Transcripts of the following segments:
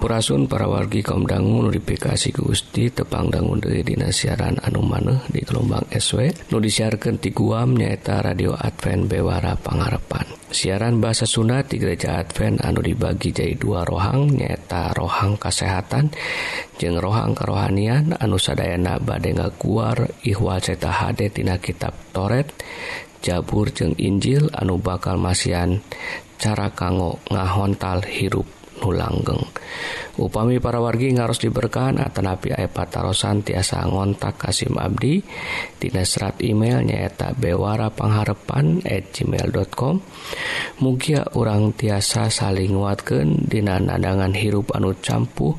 Sampurasun para wargi kaumdangu notifikasi Gusti Gusti tepangdangun dari dinasiaran anu maneh di gelombang SW nu disiarkan ti Guam nyaeta radio Advent Bewara Pangarepan siaran bahasa Sunda di gereja Advent anu dibagi jadi dua rohang nyaeta rohang kesehatan jeng rohang kerohanian anu sadayana bade keluar ihwal ceta HD tina kitab Toret Jabur jeng Injil anu bakal masian cara kanggo ngahontal hirup. nulanggeng upami para wargi ngaros diberkahan tanapi aya patarosan tiasa ngontak Kasim Abdi Tina serat email nyaeta bewara pengharepan at gmail.com mugia orang tiasa saling nguatkan Dina nadangan hirup anu campuh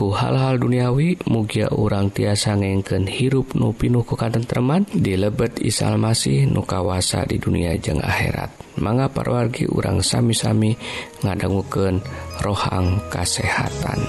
ku hal-hal duniawi mugia urang tiasa ngengken hirup nupinuh ku katentreman dilebet Isal Masih nukawasa di dunia jeng akhirat manga parwargi urang sami-sami ngadangguken rohang kasehatan.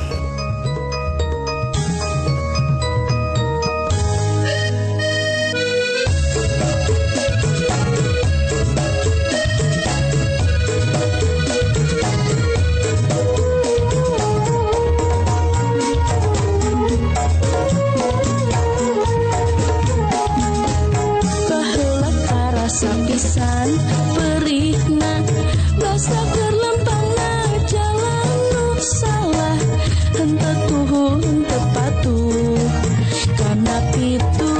tepatuh karena itu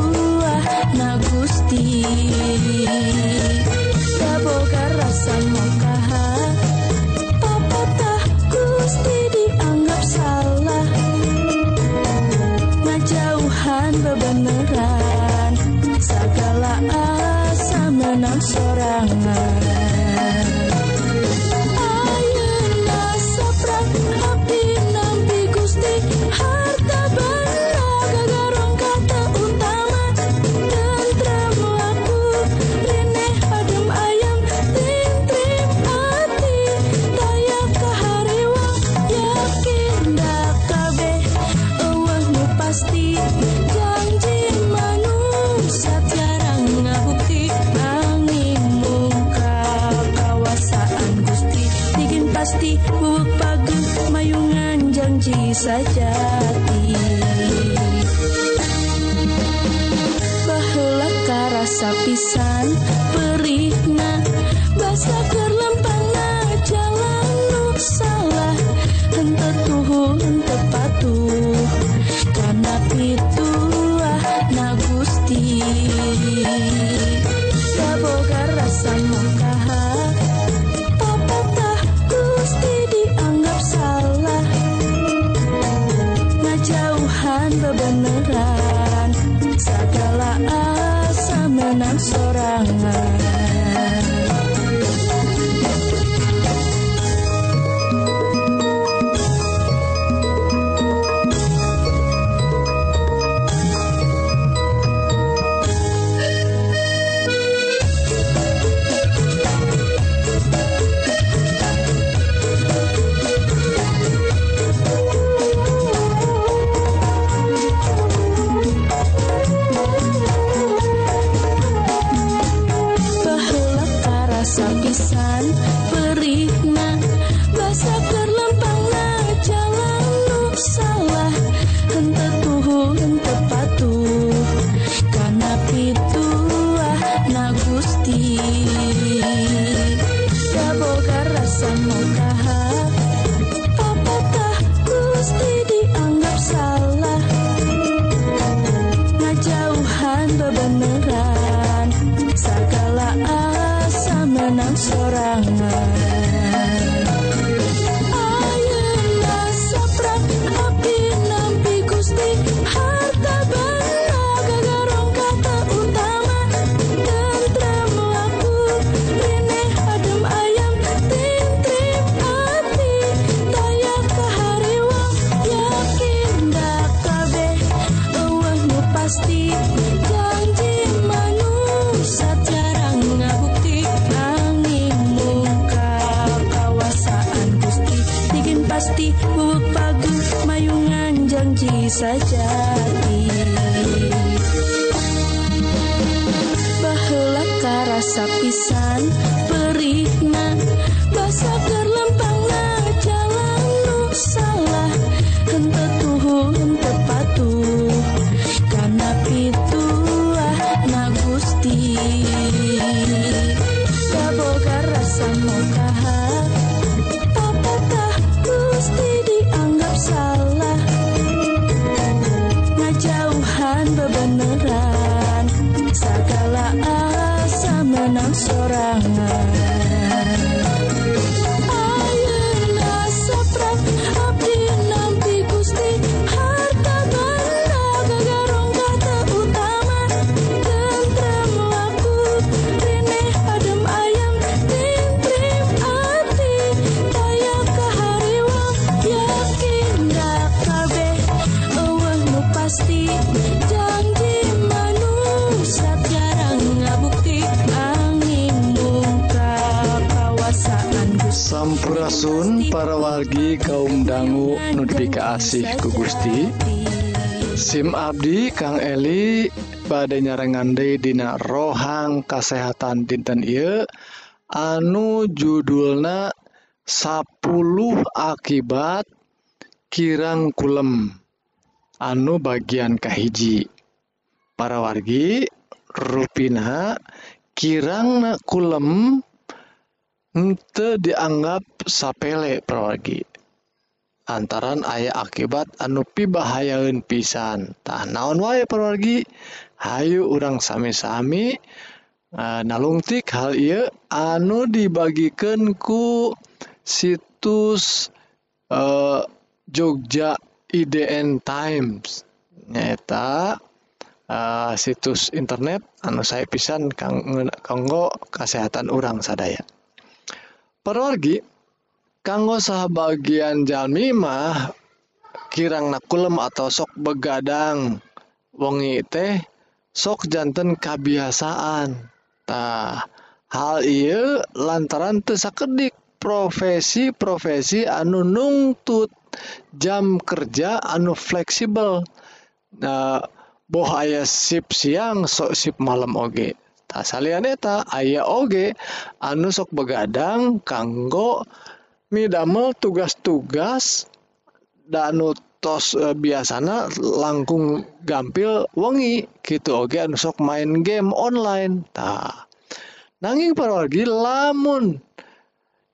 saja. some more time. Algi kaum dangu notifikasi ku Gusti. SIM Abdi Kang Eli pada nyarengande Dina rohang kesehatan dinten I anu judulna 10 akibat kirang kulem. Anu bagian kahiji. Para wargi ruina kirang kulem henteu dianggap sapele perwargi lantaran ayah akibat anu pibahayaun pisan. Tah naon wae perwargi Hayu urang sami-sami uh, nalungtik hal ia anu dibagikan ku situs uh, Jogja IDN Times. Nyata uh, eh, situs internet anu saya pisan kanggo kesehatan orang sadaya. perorgi kanggo sabagian jalmi mah kirang nakulem atau sok begadang. Wengi teh sok jantan kebiasaan tah hal iya lantaran tesakedik profesi-profesi anu nungtut jam kerja anu fleksibel. Nah, boh aya sip siang sok sip malam oge. salian eta aya oge anu sok begadang kanggo midamel tugas-tugas danu tos e, biasanya langkung gampil wengi gitu. Oge anu sok main game online tah nanging parwargi lamun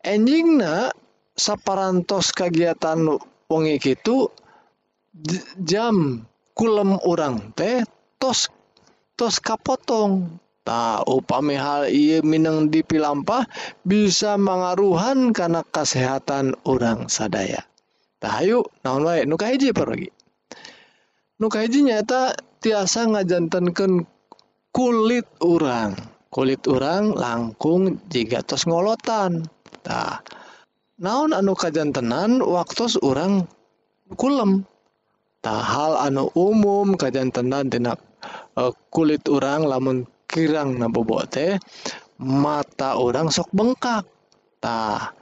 enjingna saparantos kegiatan wengi gitu jam kulem orang teh tos tos kapotong. Nah, oh, upami hal ia Minang dipilampah bisa mengaruhan karena kesehatan orang sadaya. Tahayu, naon wae nu kahiji pergi. Nu kahiji nyata tiasa ngajantenkeun kulit orang. Kulit orang langkung jika tos ngolotan. Tah. naon anu kajantenan waktu orang kulem. Tah hal anu umum kajantenan tina eh, kulit orang lamun kirang nabobok teh mata orang sok bengkak. Tah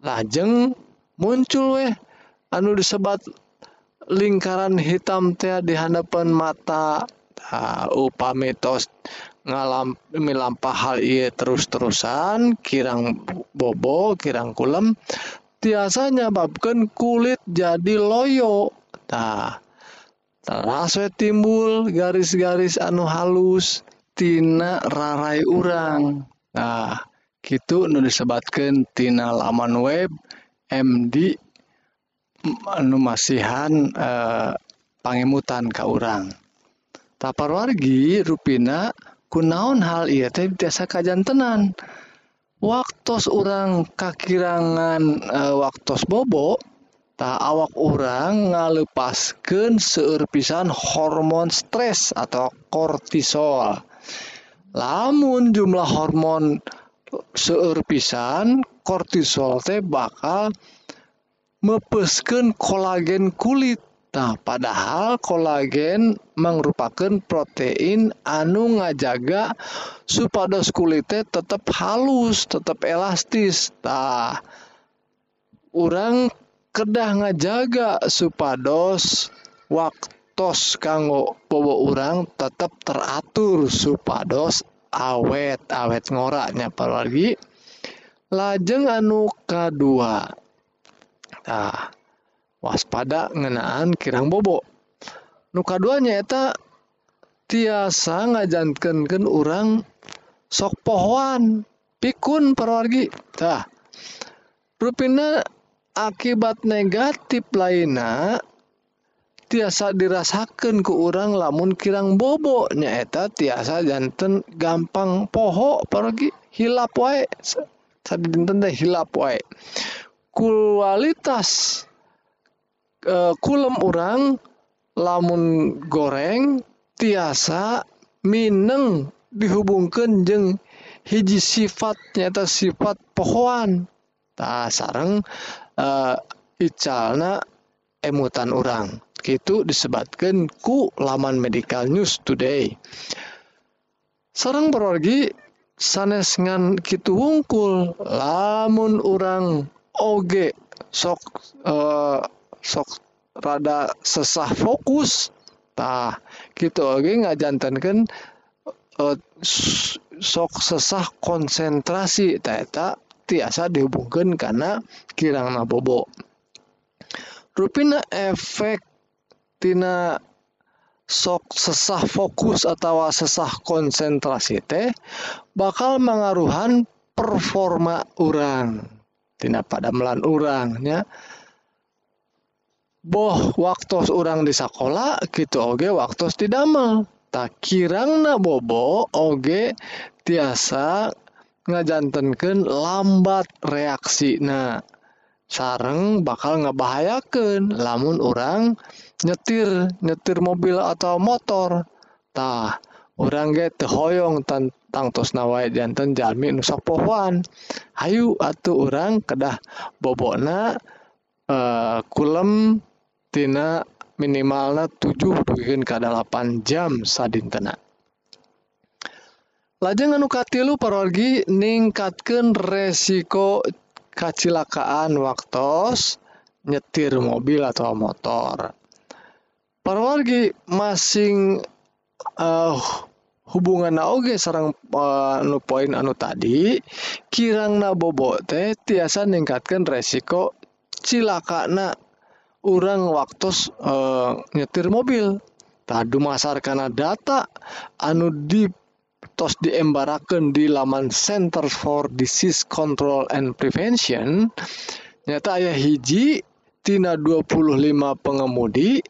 lajeng muncul weh anu disebat lingkaran hitam teh di hadapan mata. Tah upami tos ngalam milampa hal iya terus-terusan kirang bobo kirang kulem tiasa nyebabkan kulit jadi loyo. Tah terasa timbul garis-garis anu halus. tina rarai urang. Nah gitu nu disebatkan tina laman web MD anu masihan eh, pangemutan ka urang. Taparwargi rupina kunaon hal iya teh biasa kajantenan? Waktos orang kakirangan e, waktos bobo tak awak orang ngalepaskan seurpisan hormon stres atau kortisol. Lamun jumlah hormon seurpisan kortisol teh bakal mepesken kolagen kulit. Nah padahal kolagen merupakan protein anu ngajaga supados kulitnya tetap halus tetap elastis. Nah orang kedah ngajaga supados waktu tos kanggo bobo urang tetap teratur supados awet awet ngoraknya apalagi lajeng anu kedua nah, waspada ngenaan kirang bobo. Nuka duanya eta tiasa ngajankankan orang sok pohoan pikun perwargi tah rupina akibat negatif lainnya tiasa dirasakan ke orang lamun kirang bobo nyaeta tiasa jantan gampang poho pergi hilap wae. Tadi dinten teh hilap wae. Kualitas e, kulem orang lamun goreng tiasa mineng dihubungkan jeng hiji sifat nyata sifat pohoan. Tak sarang e, icalna emutan orang itu disebabkan ku laman medical news today. Sarang berorgi sanes ngan gitu wungkul lamun orang oge sok eh, sok rada sesah fokustah gitu Oge ngajantankan eh, sok sesah konsentrasi tak tiasa dihubungkan karena kirang nabobo. Ruina efektina sok sesah fokus atau sesah konsentrasi teh bakal mengaruhan performa orang tidak pada melan orangnya boh waktu orang di sekolah gitu Oge waktu tidakmel tak kirang na bobo Oge tiasa ngajantankan lambat reaksi nah sareng bakal ngebahayakan lamun orang nyetir nyetir mobil atau motor tah orang ge hoyong tentang tos nawai jantan jalmi nusak pohon hayu atuh orang kedah bobona uh, eh, kulem tina minimalnya 7 bikin ke 8 jam sadintena. Lajeng anu katilu parorgi ningkatkan resiko kacilakaan waktu nyetir mobil atau motor. Parawargi masing uh, hubungan naoge sarang anu poin anu tadi kirang na bobo teh tiasa ningkatkan resiko cilaka na orang waktu uh, nyetir mobil. Tadu masar karena data anu di tos diembarakan di laman Center for Disease Control and Prevention. Nyata ayah hiji tina 25 pengemudi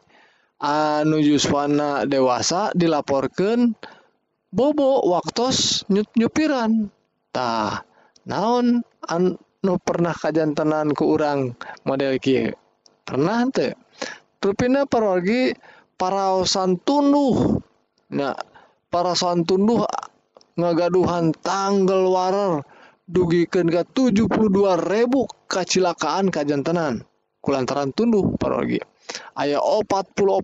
anu yuswana dewasa dilaporkan bobo waktu nyut nyupiran. Tah naon anu pernah kajantenan ke orang model kia pernah teh rupina perwargi paraosan tunduh. Nah paraosan tunduh ngagaduhan tanggal warer dugikan ke 72 ribu kecelakaan kajantenan kulantaran tunduh parogi. Aya 44.000 puluh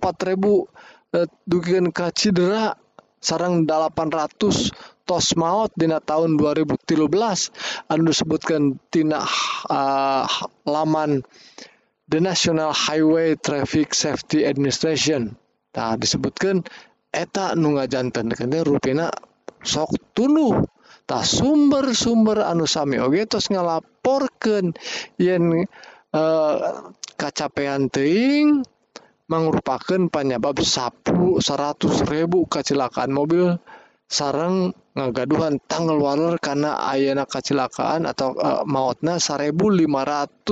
eh, ka cedera sarang 800 tos maut dina tahun 2013 anu disebutkan tina uh, laman The National Highway Traffic Safety Administration. Nah, disebutkan eta nu ngajanten rupina sok tuluh. Tak sumber-sumber anusami Oke terus ngelaporkan yen eh, kacapean teing merupakan penyebab sapu 100 ribu kecelakaan mobil sarang ngagaduhan tanggal waler karena ayana kecelakaan atau eh, mautna 1550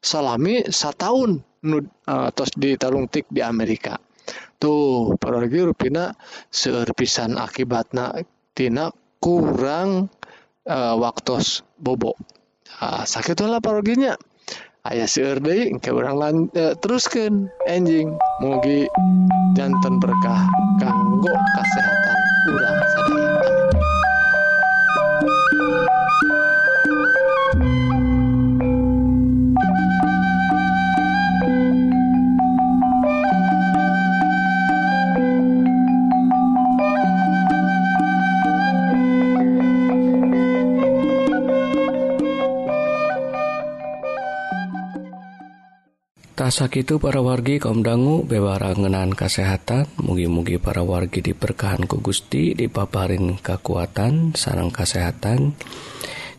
salami setahun nud, eh, terus ditalungtik di Amerika. tuh parogi rupina seueur pisan akibatna tina kurang eh, e, waktu bobo. Nah, sakitlah paroginya. Ayah seueur deui engke urang lan e, teruskeun. Anjing mugi janten berkah kanggo kasehatan urang. Itu para wargi kaum dangu bewarangenan kesehatan. Mugi-mugi para wargi diberkahan ku Gusti dipaparin kekuatan sarang kesehatan.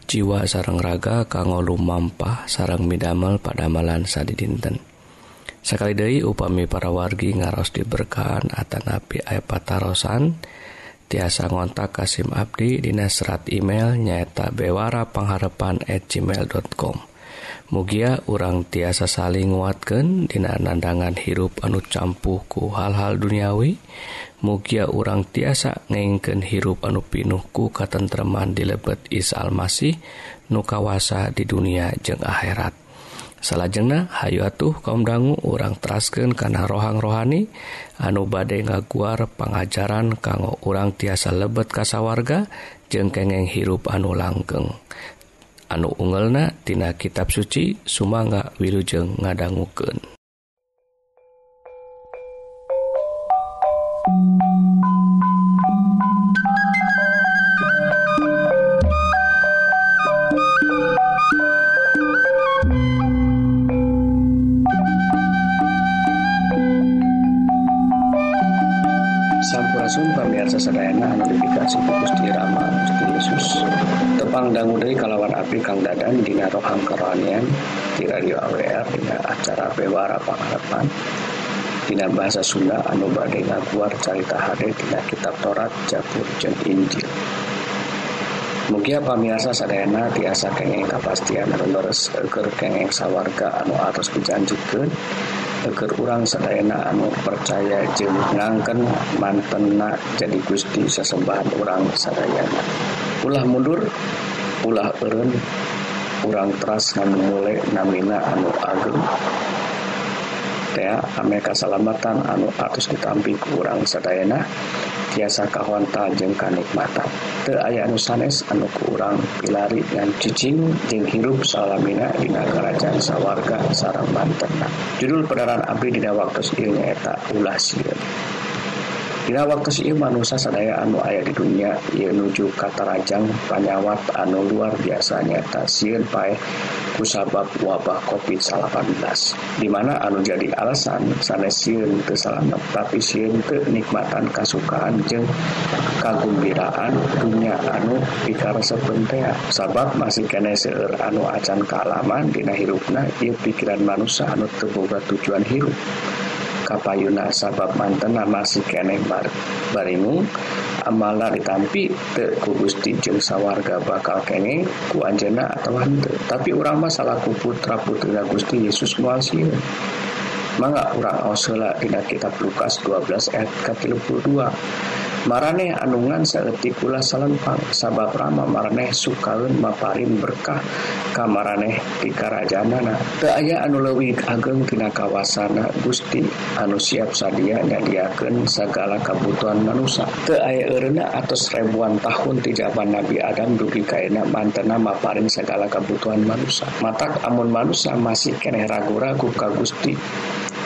Jiwa sarang raga kanggo lumampah sarang midamel pada malan sadi dinten sekali dari upami para wargi ngaros diberkahan atau napi ayapatarosan tiasa ngontak Kasim Abdi di serat email nyaeta bewara pengharapan at gmail.com Mugia urang tiasa saling nguatkan dina nandangan hirup anu campuhku hal-hal duniawi Mugia urang tiasa ngengken hirup anu pinuhku katentreman di lebet Is Almasih nu kawasa di dunia jeung akhirat. Salahjengna Hayu atuh kaum dangu urang trasken karena rohang rohani anu badai ngaguar pengajaran kanggo urang tiasa lebet kasawarga jeng kengeng hirup anu langgeng. anu ungelna tina kitab suci sumangga Wilujeng ngadangguken. Ngadangukeun pamiasa sedayana anu dipikasi ku Gusti Rama Gusti Yesus. Tepang dangu deui kalawan api Kang Dadan dina rohang kerohanian di radio AWR dina acara Bewara Pangarapan dina bahasa Sunda anu bade ngaguar carita hade dina kitab Torat Jabur jeung Injil. Mugia pamiasa sadayana tiasa kengeng kapastian anu leres eker kengeng sawarga anu atas dijanjikeun teker orang seena anu percaya jengnganken mantenak jadi Gusti sesembahan orang Sarayana ulah mundur ulah Erun kurang teras dan mulai namina anu ageng. Ya Amerika Salamatan anu atus ditampi kurang Sadayana. tiasa kahonta jeng kanikmatan. Ter aya nusanes anu kurang pilari dan cicing jeng hirup salamina di kerajaan sawarga sarang Banten judul peneran abdi dina waktu ilnya eta ulah sieun Dina waktu si manusia sadaya anu ayat di dunia ia nuju katarajang panyawat anu luar biasa nyata siun pae eh, kusabab wabah COVID-19. Dimana anu jadi alasan? Sana siun kesalamat tapi siun kenikmatan kasukaan jeng kagumbiraan dunia anu dikarsa pentea. Sabab masih kene seur anu acan kealaman dina hirupna ia pikiran manusia anu terboga tujuan hirup. kapayuna sabab mantena masih keneh bar baringung amala ditampi te ku Gusti jeung sawarga bakal kengeng ku anjena atau hante tapi urang mah salaku putra putrina Gusti Yesus muasih mangga urang osela dina kitab Lukas 12 ayat 32 Maraneh anungan sayatikula salempang sabab Rama Mareh sukaun maparin berkah kamareh di Karajana keaya anu lewi agengtina kawasana Gusti anu siap sadianya diaken segala kebutuhan manusia keairna atas ribuan tahun tijaban Nabi Adam dugi kaak mantena maparin segala kebutuhan manusia mata amun manusia masih kene ragu-ragu ka Gusti.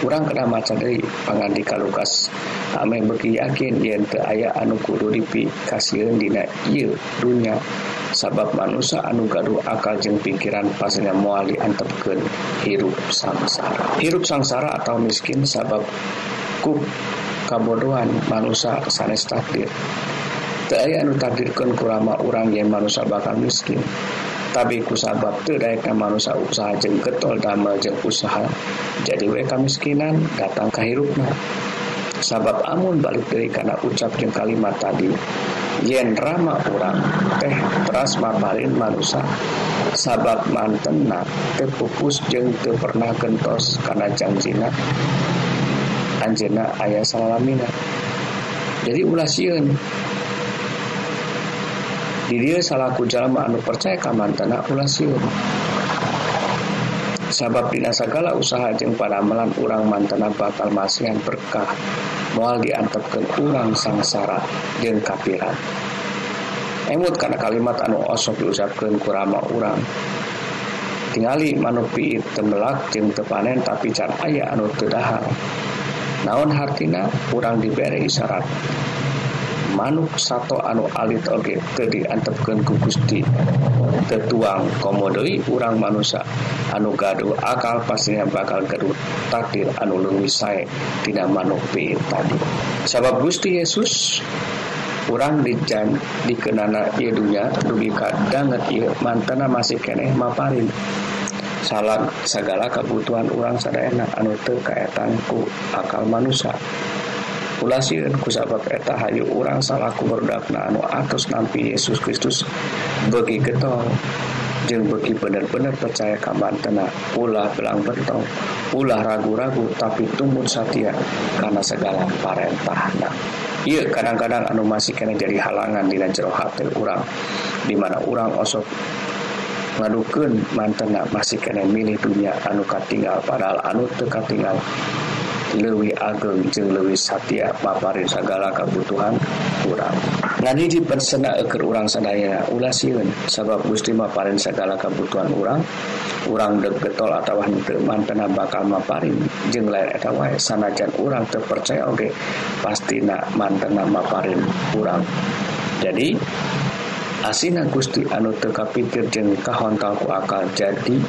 kurang kena maca dari pangandika Lukas ame ah, beki yakin yen teu aya anu kudu dipikasieun dina. Ieu dunya sabab manusia anu gaduh akal jeung pikiran pasnya moal diantepkeun hirup sangsara. Hirup sangsara atau miskin sabab ku kabodohan manusia sanes takdir. Teu aya anu takdirkeun kurama urang yen manusia bakal miskin. tapi kusabab teu daek manusia usaha jeung getol damel jeung usaha. Jadi we kamiskinan datang kahirupna sabab amun balik dari karena ucap jeung kalimat tadi yen rama orang teh teras maparin manusia sabab mantena teh pupus jeung teu pernah gentos karena janjina anjena ayah salamina. Jadi ulah sieun. did salahku jalma anu percaya kamanana ulah siun. Sabab Dina segala usaha jeng padamelan urang mantana bakal masihan berkah. Mual diantapkan urang sangsara jeng kafiran emut karena kalimat anu osok diucapkan kurama urang. Tingali manupi tembelak jeng tepanen tapi can aya anu tedahar naon hartina? Urang diberi isyarat manuk sato anu alit oge teu diantepkeun ku Gusti. Teu tuang komodoi urang manusia anu gaduh akal pastinya bakal gaduh takdir anu leuwih sae. Tina manuk be tadi. Sabab Gusti Yesus kurang dijan dikenana ieunya dugi kadanget ieu mantana masih keneh maparin. Salam segala kebutuhan orang sadayana anu teu kaetan ku akal manusia Ulasieun kusapak eta hayu urang salaku berdakna anu atos nampi Yesus Kristus. Bagi getol jeung bagi bener-bener percaya ka bantena ulah belang bentong ulah ragu-ragu tapi tumbun satia karena segala parentahna. Iya kadang-kadang anu masih kena jadi halangan di jero hati orang dimana orang osok ngaduken mantena masih kena milih dunia anu katinggal padahal anu teka tinggal Lewi Ageng jeung Lewi Satya paparin segala kebutuhan kurang ngadi dipersena eker urang sadaya ulah siun sabab Gusti maparin segala kebutuhan orang orang deg getol atau mantena bakal maparin jeng lain eta wae sanajan urang terpercaya oge okay. pastina mantena maparin kurang jadi asina Gusti anu teka pikir jeung kahontalku akal. Jadi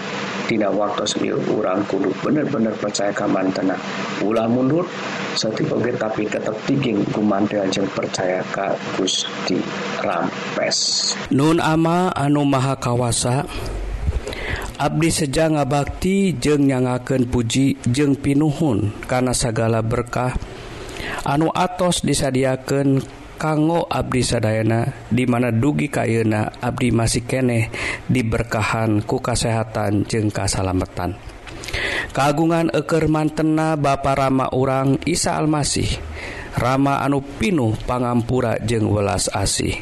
tina waktu ieu urang kudu bener-bener percaya ka mantena. Ulah mundur satu oge tapi tetap tinggi gumantel jeung percaya ka Gusti Rampes. Nun ama anu maha kawasa Abdi seja ngabakti jeung nyangaken puji jeung pinuhun karena segala berkah. Anu atos disadiakan kanggo Abdi Sadayana dimana dugi kayuna Abdi masih keneh diberkahan ku kasehatan jeung kasalametan kagungan eker mantena Bapa Rama urang Isa Almasih Rama anu pinuh pangampura jeung welas asih.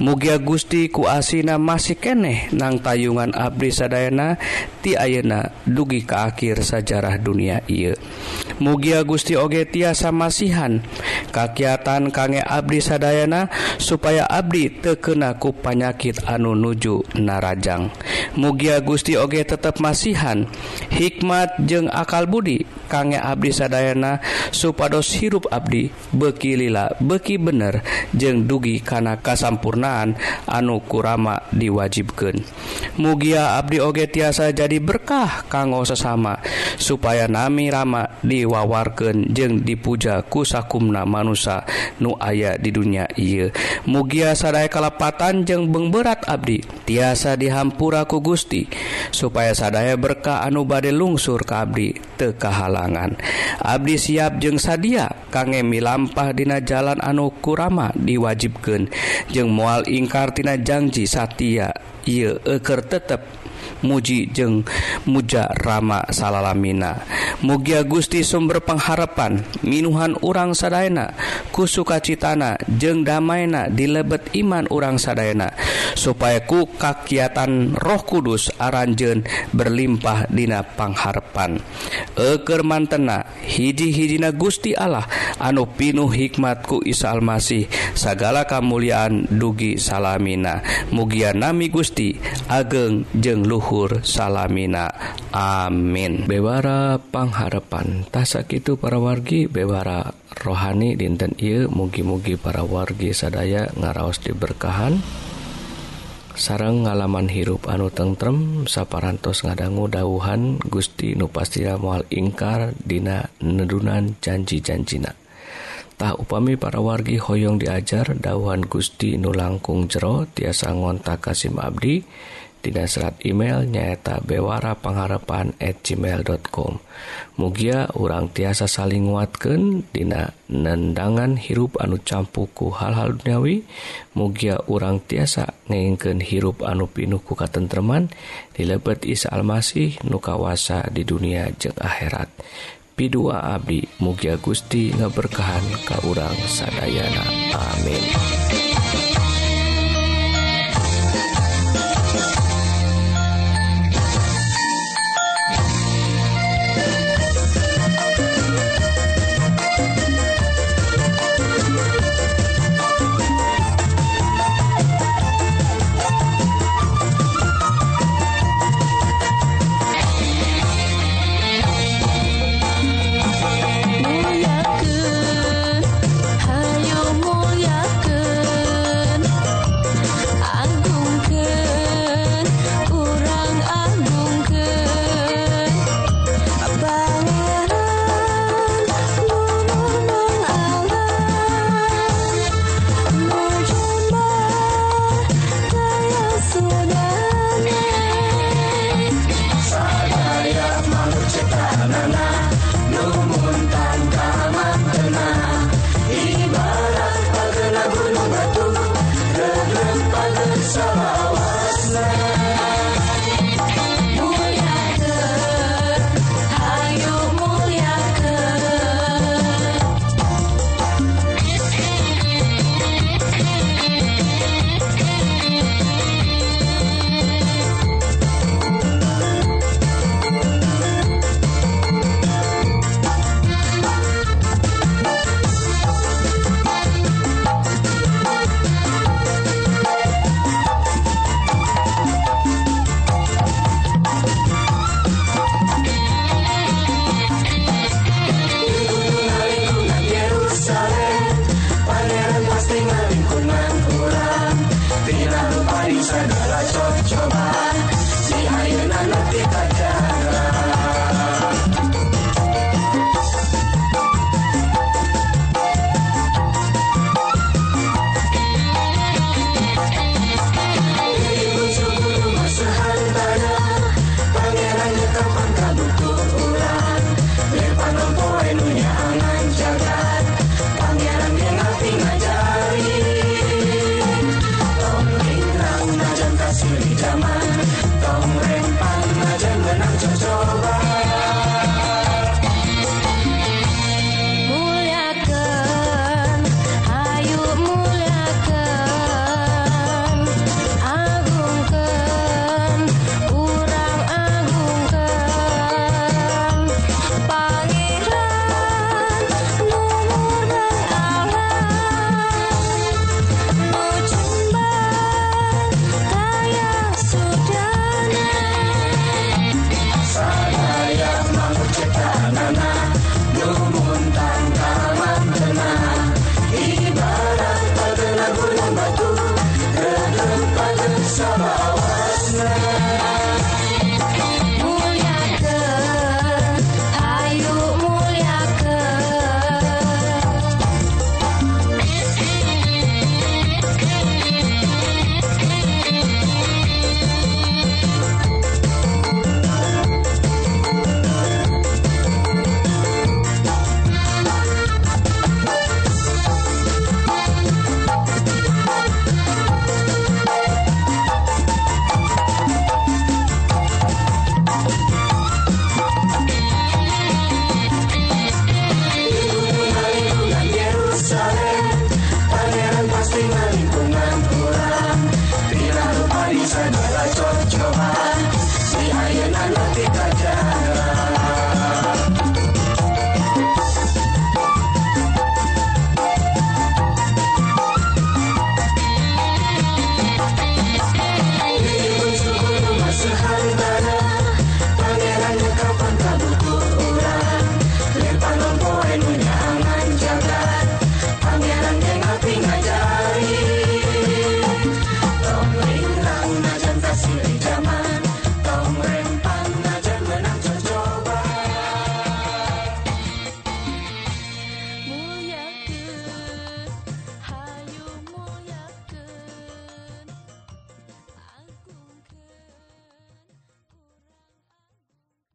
Mugia Gusti ku asina masih keneh nang tayungan Abdi Sadayana ti Ayeuna dugi ke akhir sajarah dunia Ieu. Mugia Gusti oge tiasa masihan kakiatan kangge Abdi Sadayana supaya Abdi tekenaku panyakit anu nuju narajang. Mugia Gusti oge tetap masihan. Hikmat jeung akal budi kangge Abdi Sadayana supados hirup Abdi beki lila beki bener jeung dugi kana kasampurna anu kurama diwajibkan mugia Abdi oge tiasa jadi berkah kanggo sesama supaya nami Rama diwawarken jeung dipuja kusakumna manusia nu aya di dunia ia mugia sadaya kalepatan jeung bengberat Abdi tiasa dihampuraku Gusti supaya sadaya berkah anu bade lungsur ke Abdi tekahalangan Abdi siap jeung sadia kangemi lampah dina jalan anu kurama diwajibkan jeung mual ingkartina janji Satya ia eker tetap muji jeung muja Rama salalamina. Mugia Gusti sumber pengharapan minuhan urang Sadayana ku sukacitana jeung damaina di lebet iman urang Sadayana supaya ku kakiatan roh kudus aranjen berlimpah dina pangharpan eker mantena hiji-hijina Gusti Allah anu pinuh hikmatku Isa Almasih segala kemuliaan dugi salamina. Mugia nami Gusti ageng jeng luhur salamina. Amin. Bewara pangharapan. Tasak itu para wargi bewara rohani dinten ieu. Mugi-mugi para wargi sadaya ngaraos diberkahan. Sarang ngalaman hirup anu tentrem saparantos ngadanggu dauhan Gusti nupastira mual ingkar dina nedunan janji-janjina. Tah upami para wargi hoyong diajar dauhan Gusti nulangkung jero tiasa ngontak Kasim Abdi. dan Dina serat email nyaeta bewara pengharapan at gmail.com Mugia urang tiasa saling nguatkan Dina nendangan hirup anu campuku hal-hal duniawi. Mugia urang tiasa ngengken hirup anu pinuku katentreman dilebet Isa Almasih nukawasa di dunia jeng akhirat. Pidua Abdi Mugia Gusti ngeberkahan ka urang sadayana. Amin.